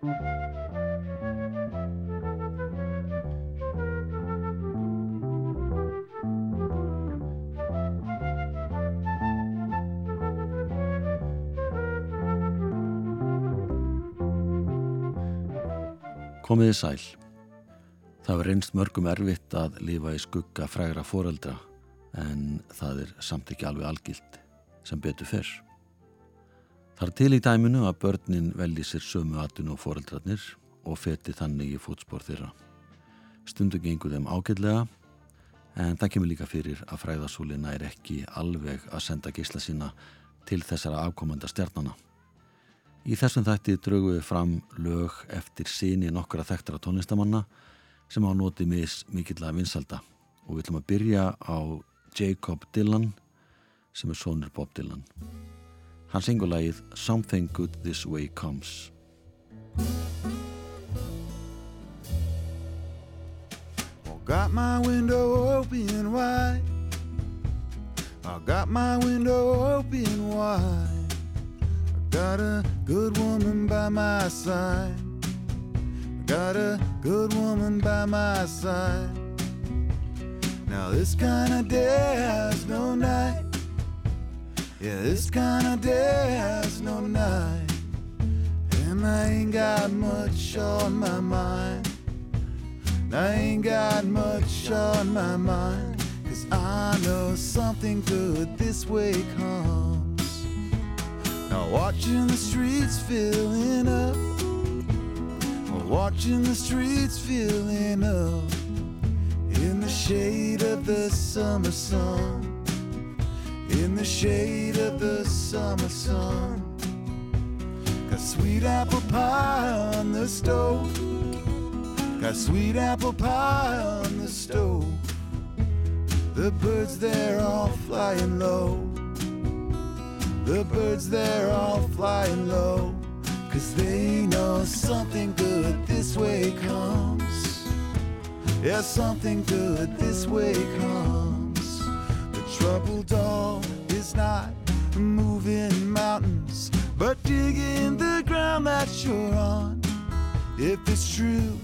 Komiði sæl. Það var reynst mörgum erfitt að lifa í skugga frægra foreldra en það er samt ekki alveg algilt sem betur fyrr. Það er til í dæminu að börnin velji sér sömu atun og foreldrarnir og feti þannig í fótspór þeirra. Stundu gengur þeim ágætlega en það kemur líka fyrir að fræðasúlina er ekki alveg að senda gísla sína til þessara afkomanda stjarnana. Í þessum þætti draugum við fram lög eftir síni nokkura þekktara tónlistamanna sem á noti mis mikill að vinsalda og við ætlum að byrja á Jacob Dylan sem er sonur Bob Dylan. Hann syngur lagið Something Good This Way Comes. Got my window open wide I got my window open wide Got a good woman by my side. Got a good woman by my side. Now this kind of day has no night. Yeah, this kind of day has no night. And I ain't got much on my mind. I ain't got much on my mind. Cause I know something good this way comes. Now watching the streets filling up, watching the streets filling up in the shade of the summer sun, in the shade of the summer sun. Got sweet apple pie on the stove, got sweet apple pie on the stove. The birds there all flying low. The birds there all flying low, cause they know something good this way comes. Yeah, something good this way comes. Troubled dog is not moving mountains, but digging the ground that you're on. If it's true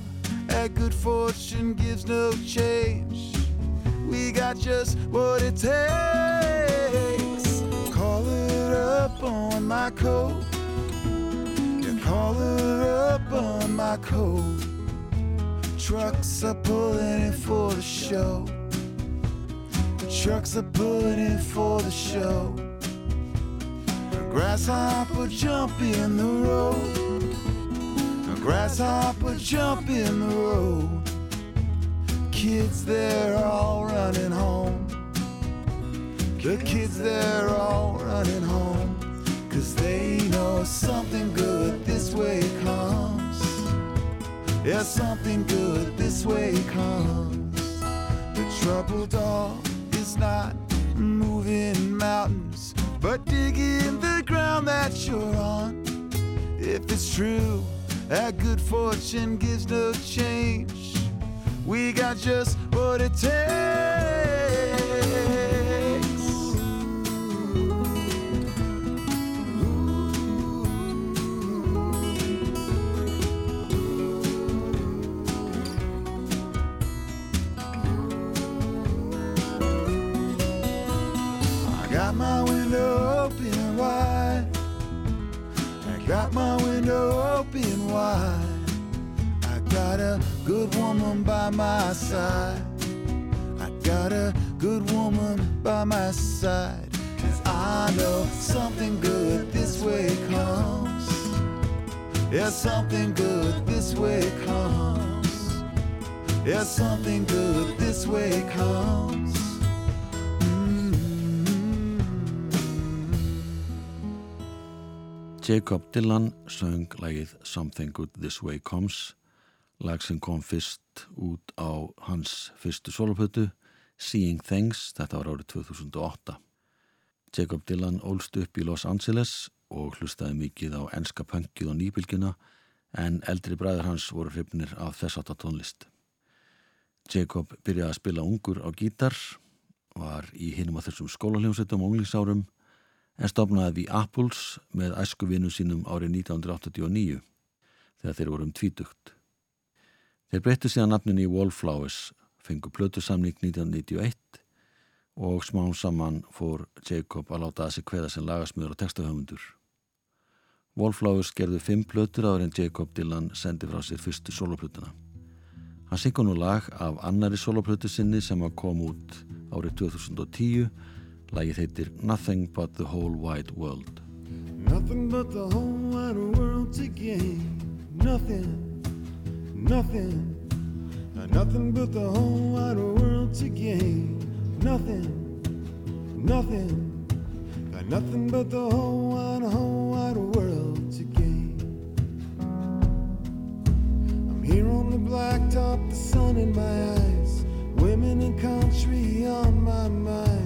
that good fortune gives no change, we got just what it takes Call it up on my coat. You call her up on my coat. Trucks are pulling in for the show. Trucks are pulling in for the show. A grasshopper jump in the road. A grasshopper jump in the road. Kids, they're all running home. The kids, they're all running home. Cause they know something good this way comes. Yeah, something good this way comes. The troubled dog not moving mountains, but digging the ground that you're on. If it's true that good fortune gives no change, we got just what it takes. Got my window open wide. I got a good woman by my side. I got a good woman by my side. Cause I know something good this way comes. Yeah, something good this way comes. Yeah, something good this way comes. Jacob Dylan söng lagið Something Good This Way Comes lag sem kom fyrst út á hans fyrstu solopötu Seeing Things, þetta var árið 2008 Jacob Dylan ólst upp í Los Angeles og hlustaði mikið á enska pöngið og nýbylgjuna en eldri bræðar hans voru hrifnir af þess átta tónlist. Jacob byrjaði að spila ungur á gítar var í hinum að þessum skólaljónsettum og unglingsárum en stopnaði The Apples með æskuvinu sínum árið 1989. þegar þeir voru um tvítugt. Þeir breyttu síðan nafnin í Wallflowers, fengu plötu samning 1991 og smán saman fór Jacob að láta að sig hveða sem lagasmjöður og textahöfundur. Wallflowers gerðu fimm plötur áður en Jacob Dylan sendi frá sér fyrstu soloplötuna. Hann syngur nú lag af annari soloplötu sinni sem að kom út árið 2010. Lagið heitir Nothing But The Whole Wide World. Nothing but the whole wide world to gain. Nothing, nothing, nothing but the whole wide world to gain. Nothing, nothing, got nothing but the whole wide, whole wide world to gain. I'm here on the blacktop, the sun in my eyes, women and country on my mind,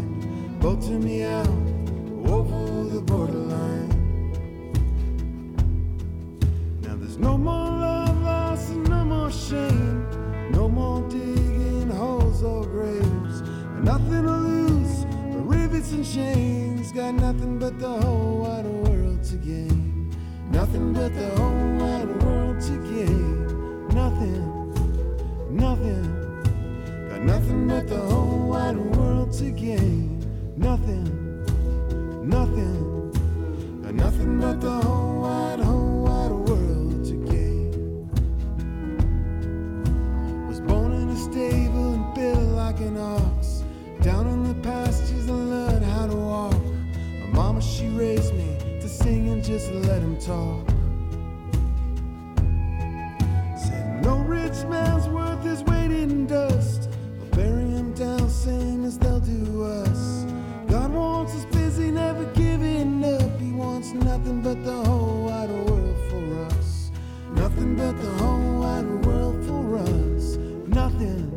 to me out over the borderline. Now there's no more love lost and no more shame, no more digging holes or graves. Nothing to lose but rivets and chains. Got nothing but the whole wide world to gain. Nothing but the whole wide world to gain. Nothing, nothing. Got nothing but the whole wide world to gain. Nothing, nothing. Nothing but the whole wide, whole wide world to gain. Was born in a stable and built like an ox. Down in the pastures I learned how to walk. My mama, she raised me to sing and just let him talk. But the whole wide world for us. Nothing but the whole wide world for us. Nothing,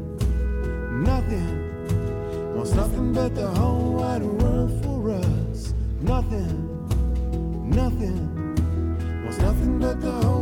nothing. Wants nothing but the whole wide world for us. Nothing, nothing. Wants nothing but the whole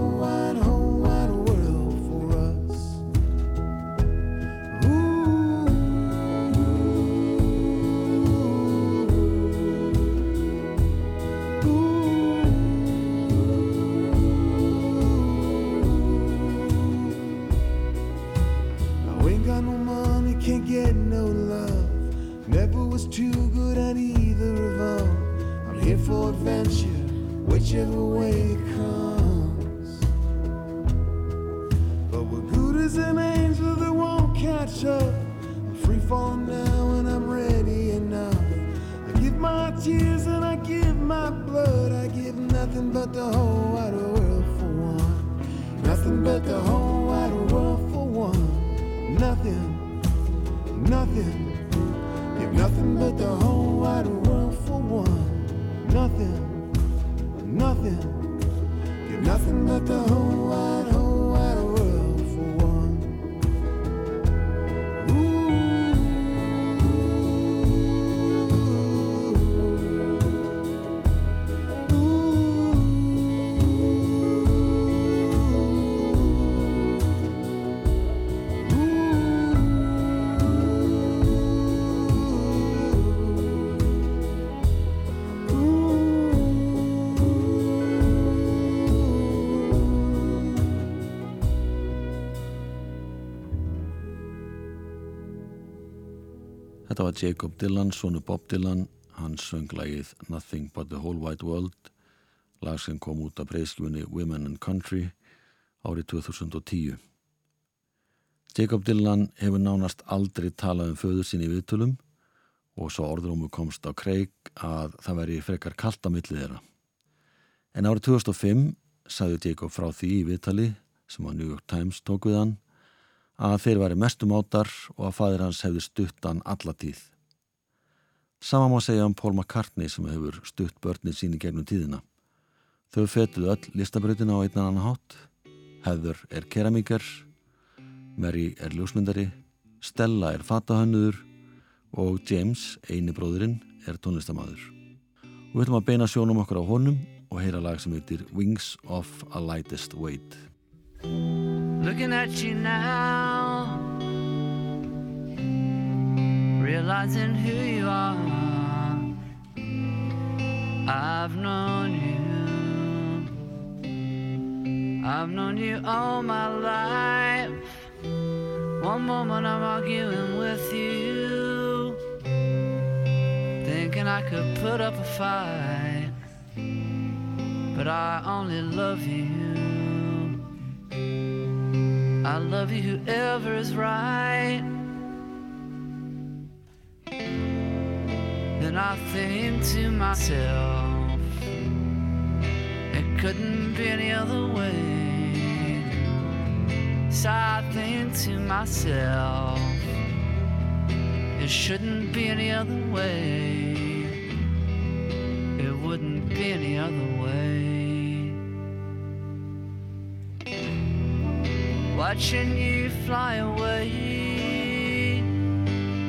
var Jacob Dylan, sonu Bob Dylan, hann söng lagið Nothing But The Whole Wide World, lag sem kom út af breyskjunni Women and Country árið 2010. Jacob Dylan hefur nánast aldrei talað um föður sín í viðtölum og svo orðrúmu komst á kreik að það veri frekar kalt á millið þeirra. En árið 2005 sagði Jacob frá því í viðtali sem að New York Times tók við hann að þeir væri mestum áttar og að fadir hans hefði stutt hann alla tíð. Sama má segja um Paul McCartney sem hefur stutt börnin sín í gegnum tíðina. Þau fetuðu öll listabrautina á einnan annan hátt. Heather er keramíkar, Mary er ljósmyndari, Stella er fatahönnuður og James, eini bróðurinn, er tónlistamadur. Og við ætlum að beina sjónum okkur á honum og heyra lag sem heitir Wings of a Lightest Weight. Looking at you now, realizing who you are. I've known you, I've known you all my life. One moment I'm arguing with you, thinking I could put up a fight, but I only love you. I love you, whoever is right. Then I think to myself, it couldn't be any other way. So I think to myself, it shouldn't be any other way. It wouldn't be any other way. Watching you fly away,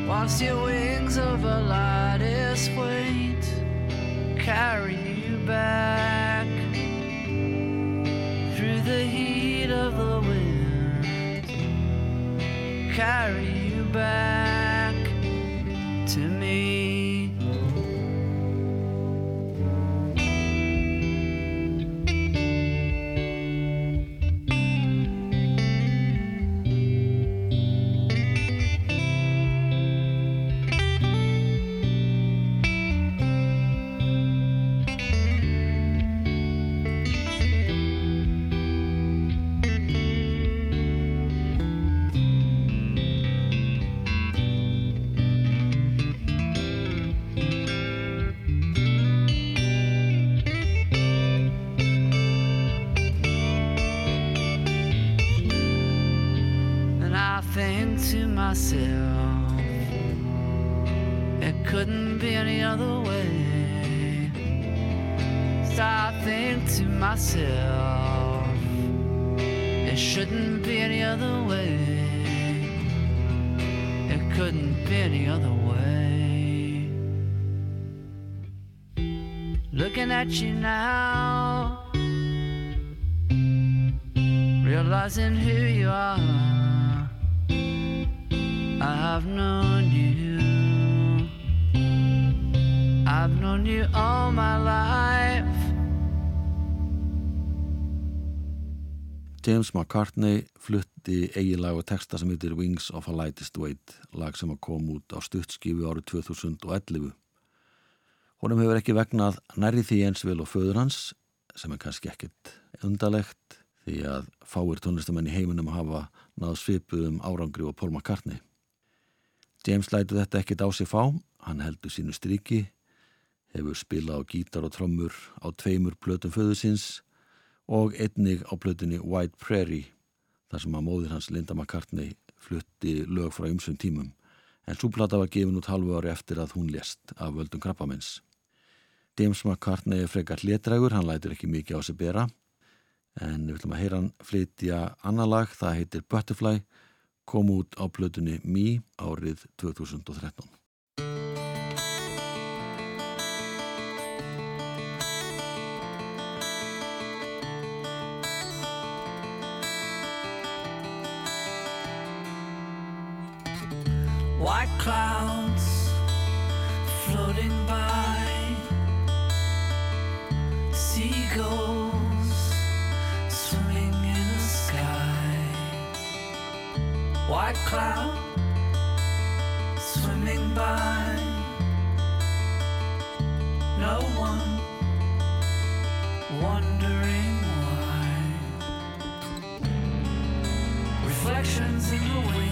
whilst your wings of a lightest weight carry you back through the heat of the wind, carry you back you now realizing who you are. I have known you. I've known you all my life. James McCartney flutti eiginlag og texta sem heitir Wings of a Lightest Weight lag sem kom út á stuttskifu árið 2011 Honum hefur ekki vegnað nærri því eins vel og föður hans sem er kannski ekkit undalegt því að fáir tónlistamenn í heiminum hafa náð svipuðum árangri og Paul McCartney James lætu þetta ekkit á sig fá hann heldur sínu striki hefur spilað á gítar og trommur á tveimur plötum föðusins og einnig á plötunni White Prairie þar sem að móðir hans Linda McCartney flutti lög frá ymsum tímum en súplata var gefin út halvu ári eftir að hún lést af völdum krabbamins. James McCartney er frekar hlétrægur, hann lætur ekki mikið á sig bera en við viljum að heyra hann flytja annar lag, það heitir Butterfly kom út á plötunni Me árið 2013. White clouds White cloud swimming by, no one wondering why. Reflections in the wind.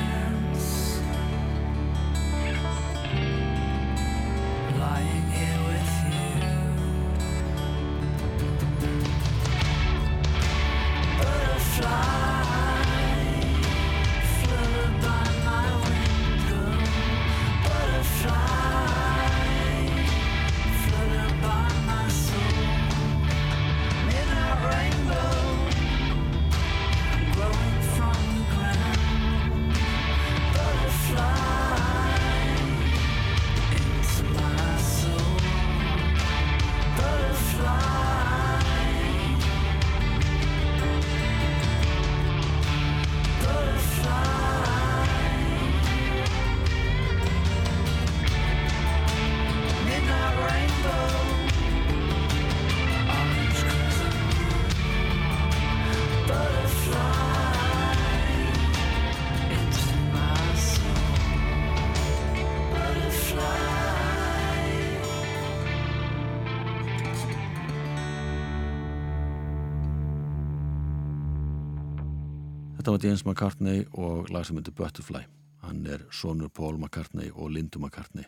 Þetta var James McCartney og lag sem heitir Butterfly. Hann er sonur Paul McCartney og Lindu McCartney,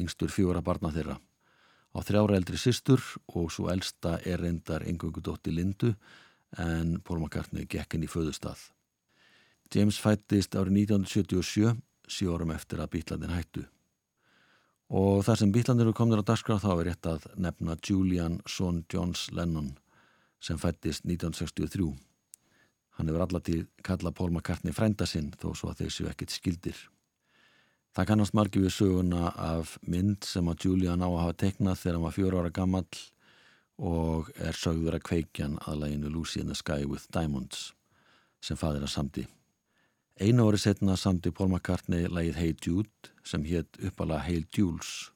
yngstur fjóra barna þeirra. Á þrjára eldri systur og svo elsta er reyndar engöngu dótti Lindu en Paul McCartney gekk inn í föðustað. James fættist árið 1977, sjö árum eftir að Bítlandin hættu. Og þar sem Bítlandir eru komnir á dagskrá þá er rétt að nefna Julian Son Johns Lennon sem fættist 1963. Hann hefur allatíð kallað Paul McCartney frænda sinn þó svo að þeir séu ekkit skildir. Það kannast margi við söguna af mynd sem að Julian á að hafa teiknað þegar hann var fjóra ára gammal og er sögður að kveikjan að læginu Lucy in the Sky with Diamonds sem fadir að samdi. Einu ári setna samdi Paul McCartney lægið Hey Jude sem hétt uppala Hail Jules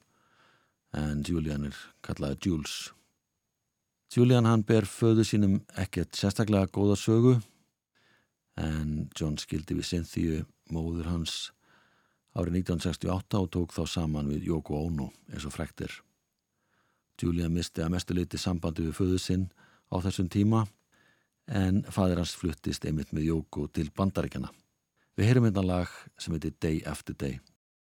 en Julian er kallaði Jules. Julian hann ber föðu sínum ekkert sérstaklega góða sögu en John skildi við Cynthia móður hans árið 1968 og tók þá saman við Yoko Ono eins og frektir. Julian misti að mestu leiti sambandi við föðu sinn á þessum tíma en fadir hans fluttist einmitt með Yoko til bandaríkjana. Við heyrum hérna lag sem heitir Day After Day.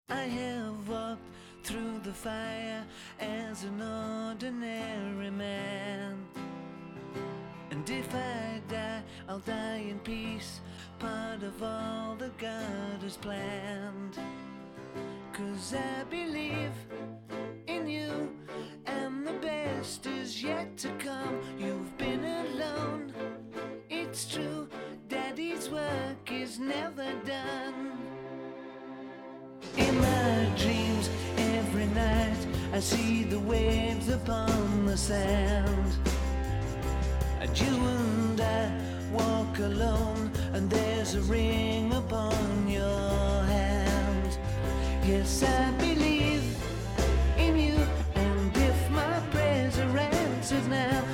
I have walked through the fire as an ordinary man. And if I I'll die in peace, part of all that God has planned. Cause I believe in you, and the best is yet to come. You've been alone, it's true, Daddy's work is never done. In my dreams, every night, I see the waves upon the sand. And you and I walk alone, and there's a ring upon your hand. Yes, I believe in you, and if my prayers are answered now,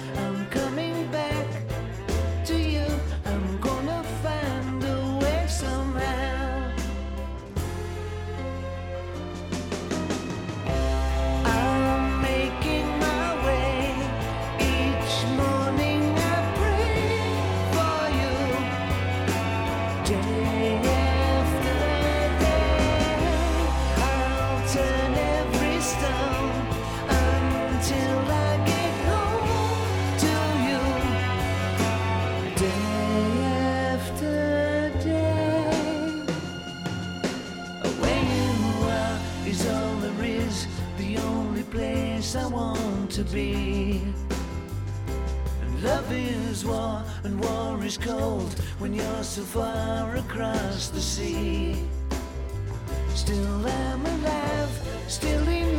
place I want to be. And love is war, and war is cold when you're so far across the sea. Still I'm alive, still in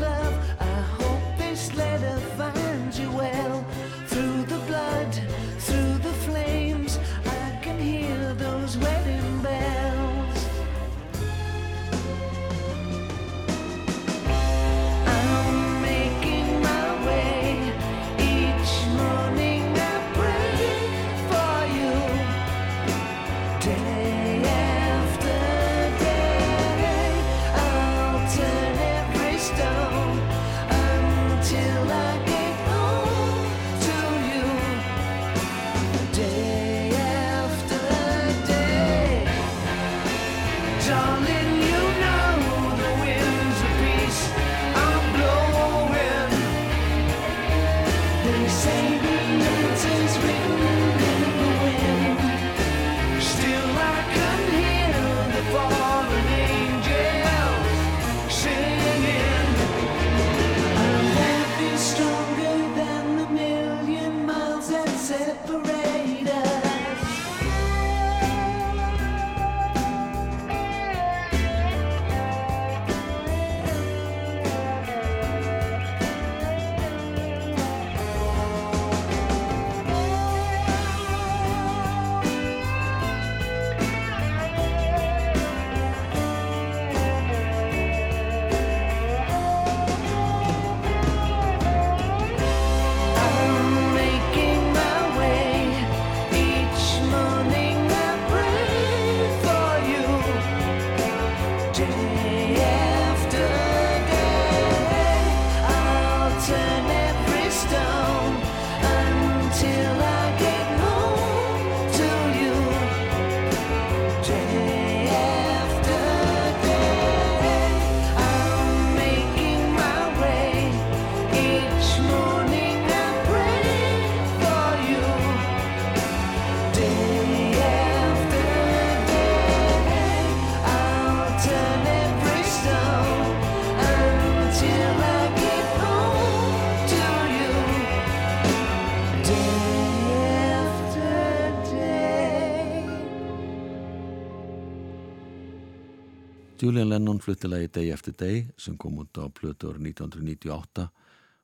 Julian Lennon flutti lagi Day After Day sem kom út á plötu árið 1998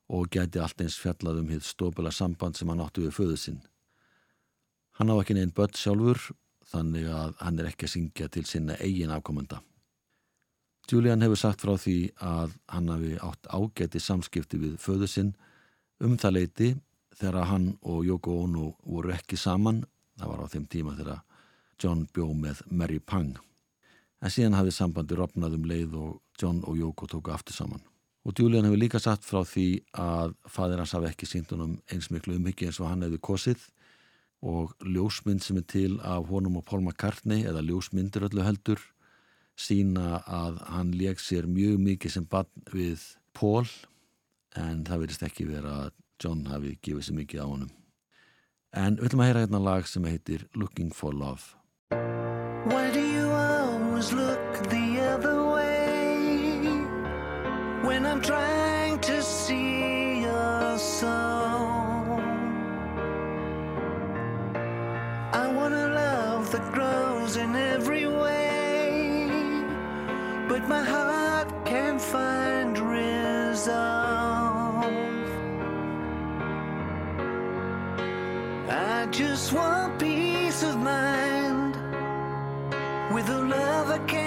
og gæti allt eins fjallað um hitt stópula samband sem hann átti við föðu sinn. Hann á ekki neinn börn sjálfur þannig að hann er ekki að syngja til sinna eigin afkomenda. Julian hefur sagt frá því að hann hafi átt ágæti samskipti við föðu sinn um það leiti þegar hann og Yoko Ono voru ekki saman, það var á þeim tíma þegar John bjó með Mary Pang en síðan hafði sambandi rofnað um leið og John og Yoko tóku aftur saman. Og Julian hefur líka sagt frá því að fadir hans hafi ekki sínt honum eins miklu umhyggju eins og hann hefði kosið og ljósmynd sem er til af honum og Paul McCartney eða ljósmyndir öllu heldur sína að hann leik sér mjög mikið sem bann við Paul en það verðist ekki vera að John hafi gefið sér mikið á honum. En við ætlum að heyra hérna lag sem heitir Looking for Love. Always look the other way when I'm trying to see your soul? I want a love that grows in every way, but my heart can't find resolve. I just want peace of mind. With a love I can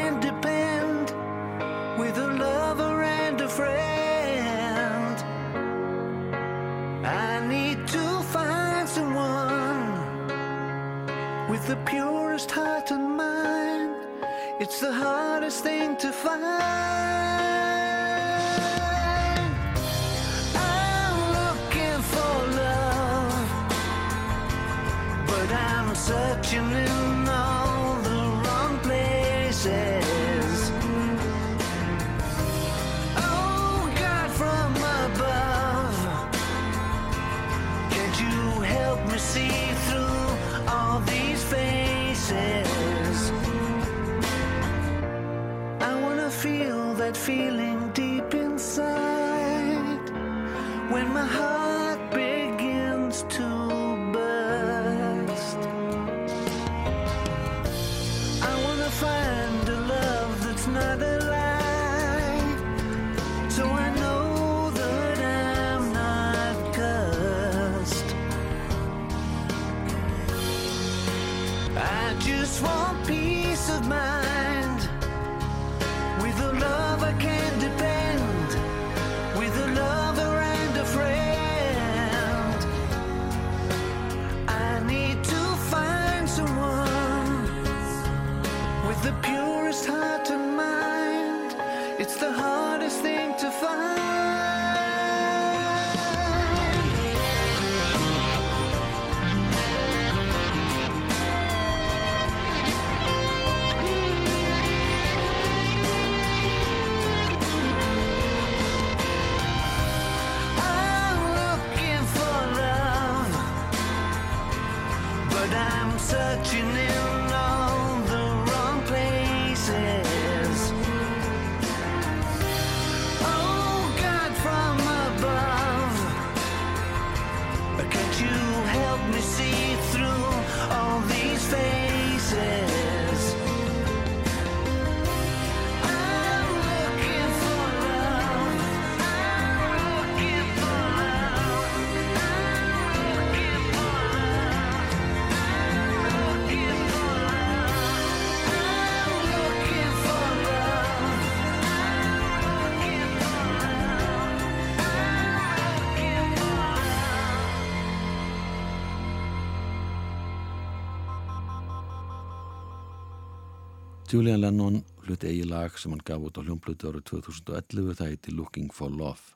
Julian Lennon hluti eigi lag sem hann gaf út á hljómbluti árið 2011 það heiti Looking for Love.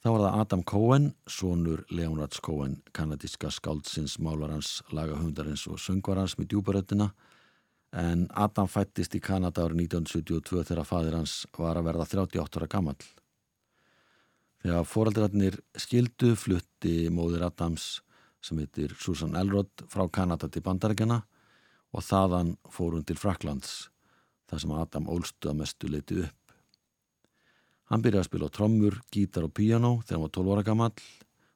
Þá var það Adam Cohen, sonur Leonards Cohen, kanadíska skáldsins, málarans, lagahundarins og söngvarans með djúbaröttina en Adam fættist í Kanada árið 1972 þegar fadir hans var að verða 38 ára gammal. Þegar foreldrarnir skildu flutti móðir Adams sem heitir Susan Elrod frá Kanada til bandarækjana og þaðan fór hún til Fraklands þar sem Adam ólstu að mestu leiti upp. Hann byrjaði að spila á trommur, gítar og piano þegar hann var 12 ára gammal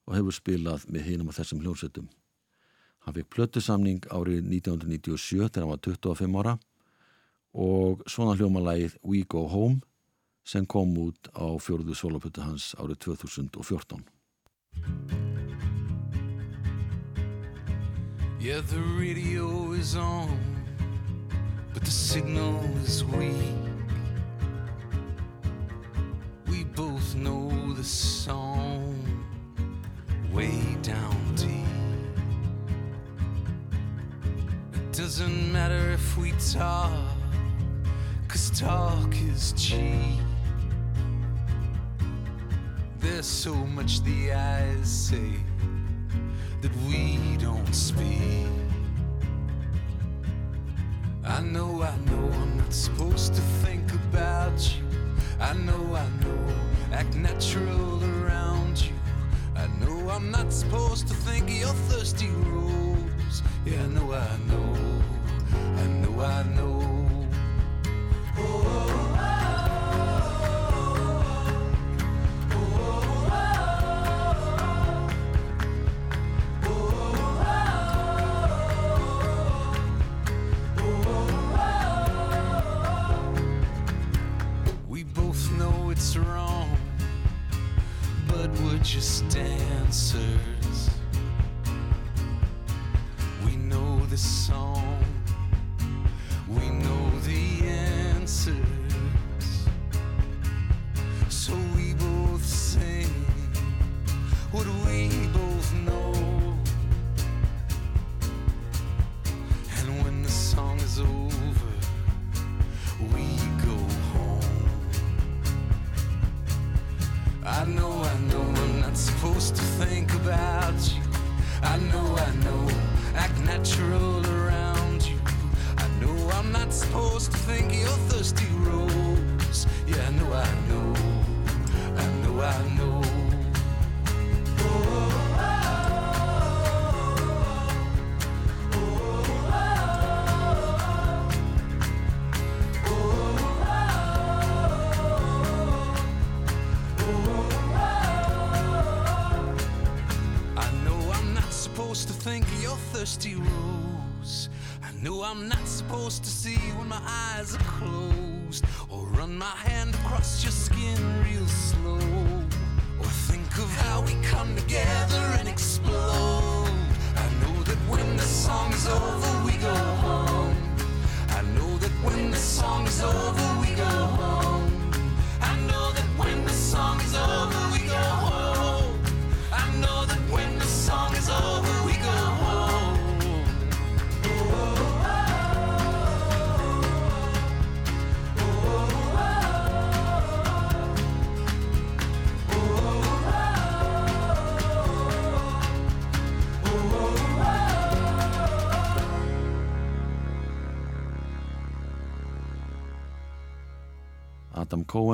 og hefur spilað með hinum á þessum hljómsettum. Hann fikk plötusamning árið 1997 þegar hann var 25 ára og svona hljómalægið We Go Home sem kom út á fjóruðu solopötu hans árið 2014. Yeah, the radio is on, but the signal is weak. We both know the song way down deep. It doesn't matter if we talk, cause talk is cheap. There's so much the eyes say that we don't speak. I know, I know I'm not supposed to think about you. I know, I know, act natural around you. I know I'm not supposed to think of your thirsty rose. Yeah, I know, I know, I know, I know. tone. Thirsty rose. I know I'm not supposed to see when my eyes are closed, or run my hand across your skin real slow,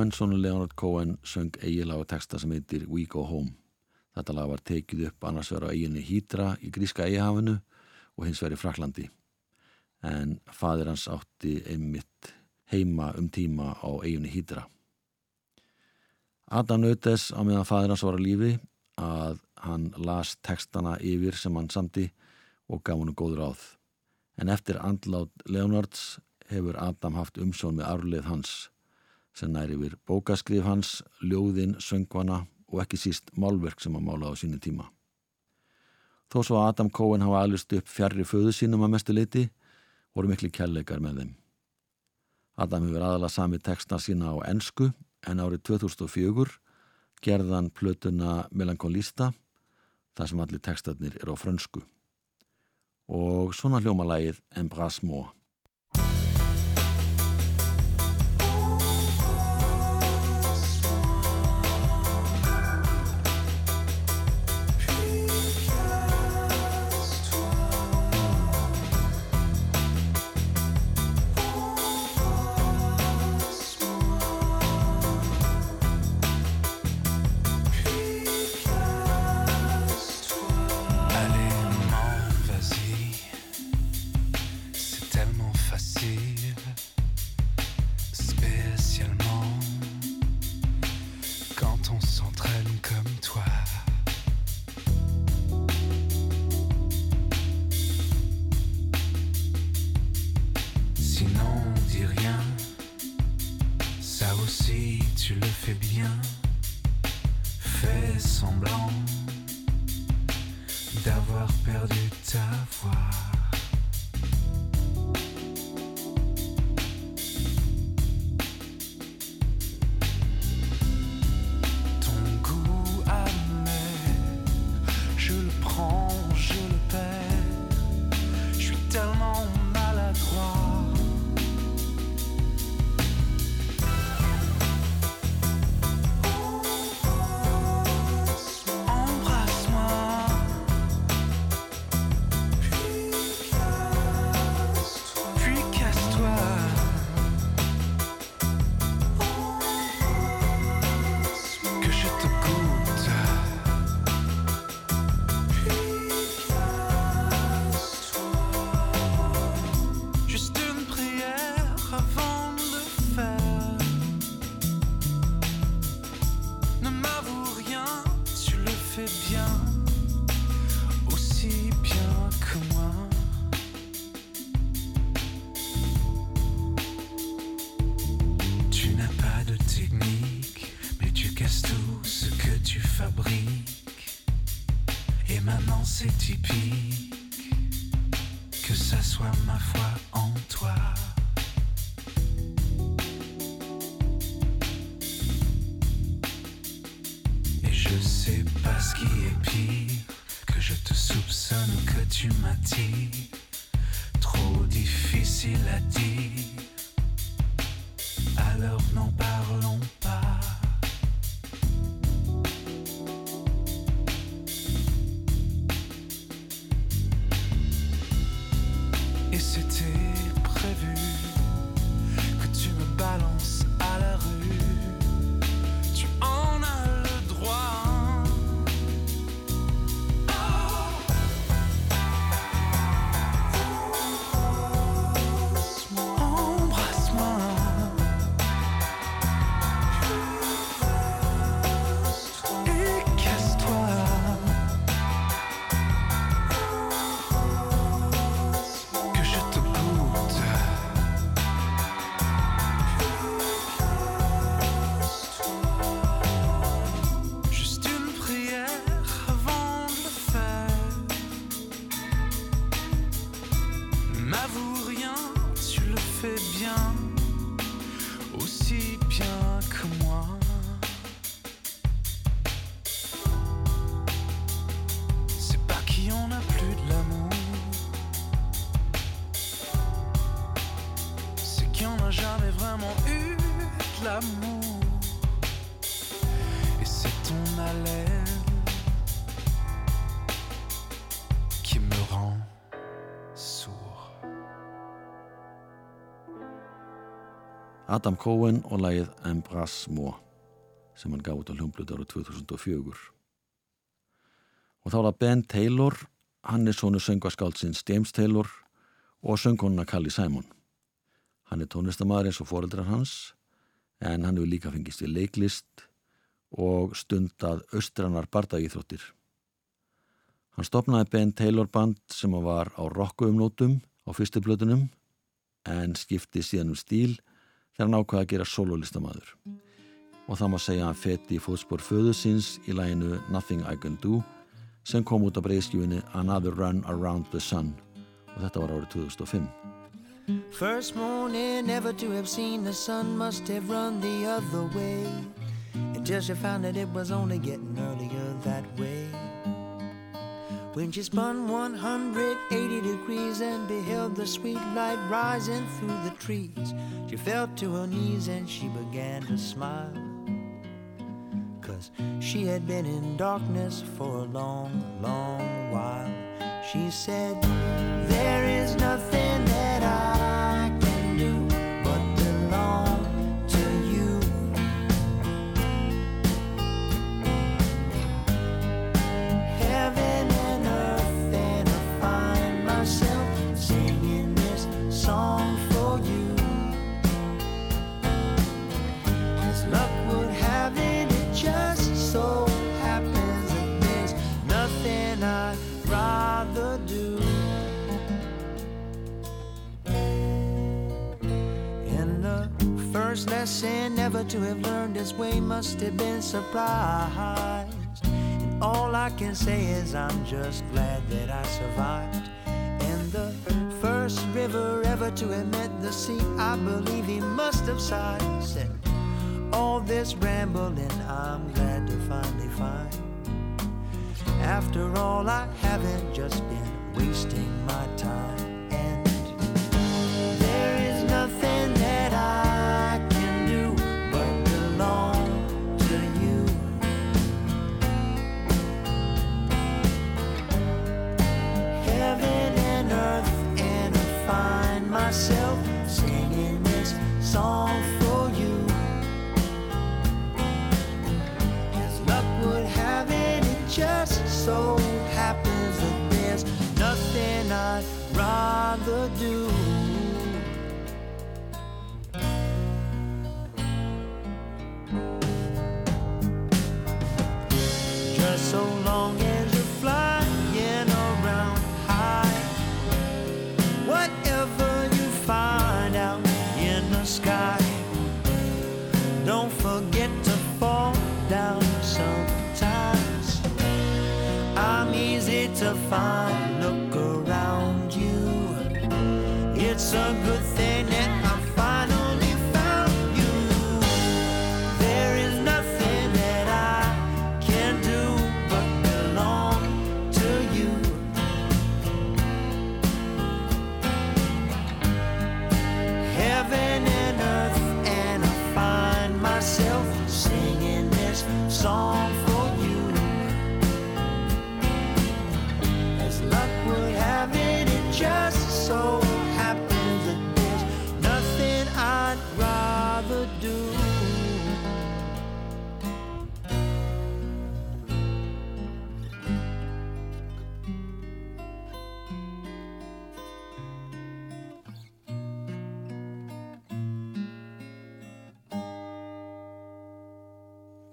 Cohen, sonu Leonard Cohen, söng eigilag og texta sem heitir We Go Home. Þetta lag var tekið upp annars vegar á eiginni Hydra í gríska eigihafinu og hins í Fraklandi. En fadir hans átti einmitt heima um tíma á eiginni Hydra. Adam nautes á meðan fadir hans var á lífi að hann las textana yfir sem hann samti og gaf hann góður áð. En eftir andlát Leonards hefur Adam haft umsjón með arfleð hans sem næri yfir bókaskrif hans, ljóðin, söngvana og ekki síst málverk sem hann málaði á sínu tíma. Þó svo að Adam Cohen hafa aðlust upp fjarrri föðu sínum að mestu leiti, voru miklu kærleikar með þeim. Adam hefur aðalega sami textna sína á ennsku en árið 2004 gerðan plötuna Melankolista þar sem allir textatnir eru á frönsku. Og svona hljómalægið aussi tu le fais bien, fais semblant d'avoir perdu ta voix. ma foi en toi. l'amour. Et c'est ton haleine qui me rend sourd. Adam Cohen og lægið Embrace Moi sem hann gaf út á hljómblut ára 2004. Og þá er það Ben Taylor, hann er sonu söngaskáldsins James Taylor og söngkonuna Callie Simon. Hann er tónlistamæður eins og foreldrar hans en hann hefur líka fengist í leiklist og stundað austrannar bardagíþróttir. Hann stopnaði Ben Taylor band sem var á rockuumnótum á fyrstu blötunum en skipti síðan um stíl þegar hann ákvaði að gera sololistamæður og það má segja að hann feti í fótspór föðu síns í læginu Nothing I Can Do sem kom út á breyðskjúinu Another Run Around the Sun og þetta var árið 2005. First morning ever to have seen the sun must have run the other way until she found that it was only getting earlier that way. When she spun 180 degrees and beheld the sweet light rising through the trees, she fell to her knees and she began to smile. Cause she had been in darkness for a long, long while. She said, There is nothing never to have learned this way must have been surprised. And all I can say is I'm just glad that I survived. And the first river ever to have met the sea, I believe he must have sighed. Said, all this rambling, I'm glad to finally find. After all, I haven't just been wasting my time. So happens that there's nothing I'd rather do.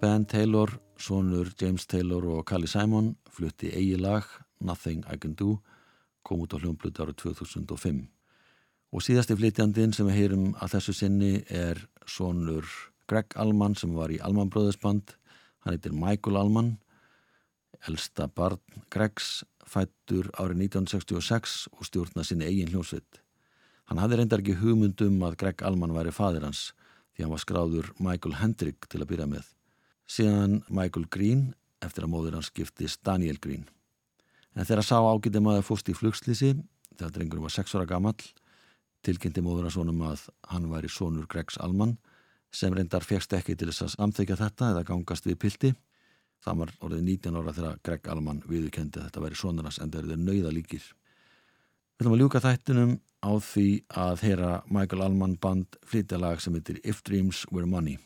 Ben Taylor, sonur James Taylor og Callie Simon flutti eigi lag Nothing I Can Do kom út á hljómbluti árið 2005 og síðasti flytjandin sem við heyrum að þessu sinni er sonur Greg Allman sem var í Allman Brothers band. Hann heitir Michael Allman. Elsta barn Gregs fættur árið 1966 og stjórna sinni eigin hljómsveit. Hann hafði reyndar ekki hugmyndum að Greg Allman væri fadir hans því hann var skráður Michael Hendrick til að byrja með síðan Michael Green eftir að móður hans giftist Daniel Green. En þegar sá ágæti maður fórst í flugslýsi, þegar drengurum var 6 ára gamall, tilkynnti móður hans honum að hann væri sonur Gregs Alman, sem reyndar fegst ekki til þess að samþykja þetta eða gangast við pilti. Það var orðið 19 ára þegar Greg Alman viðurkendi að þetta væri sonur hans en það eru þeir nauða líkir. Við ætlum að ljúka þættinum á því að heyra Michael Allman band flytja lag sem heitir If Dreams Were Money.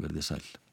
Verðið sæl.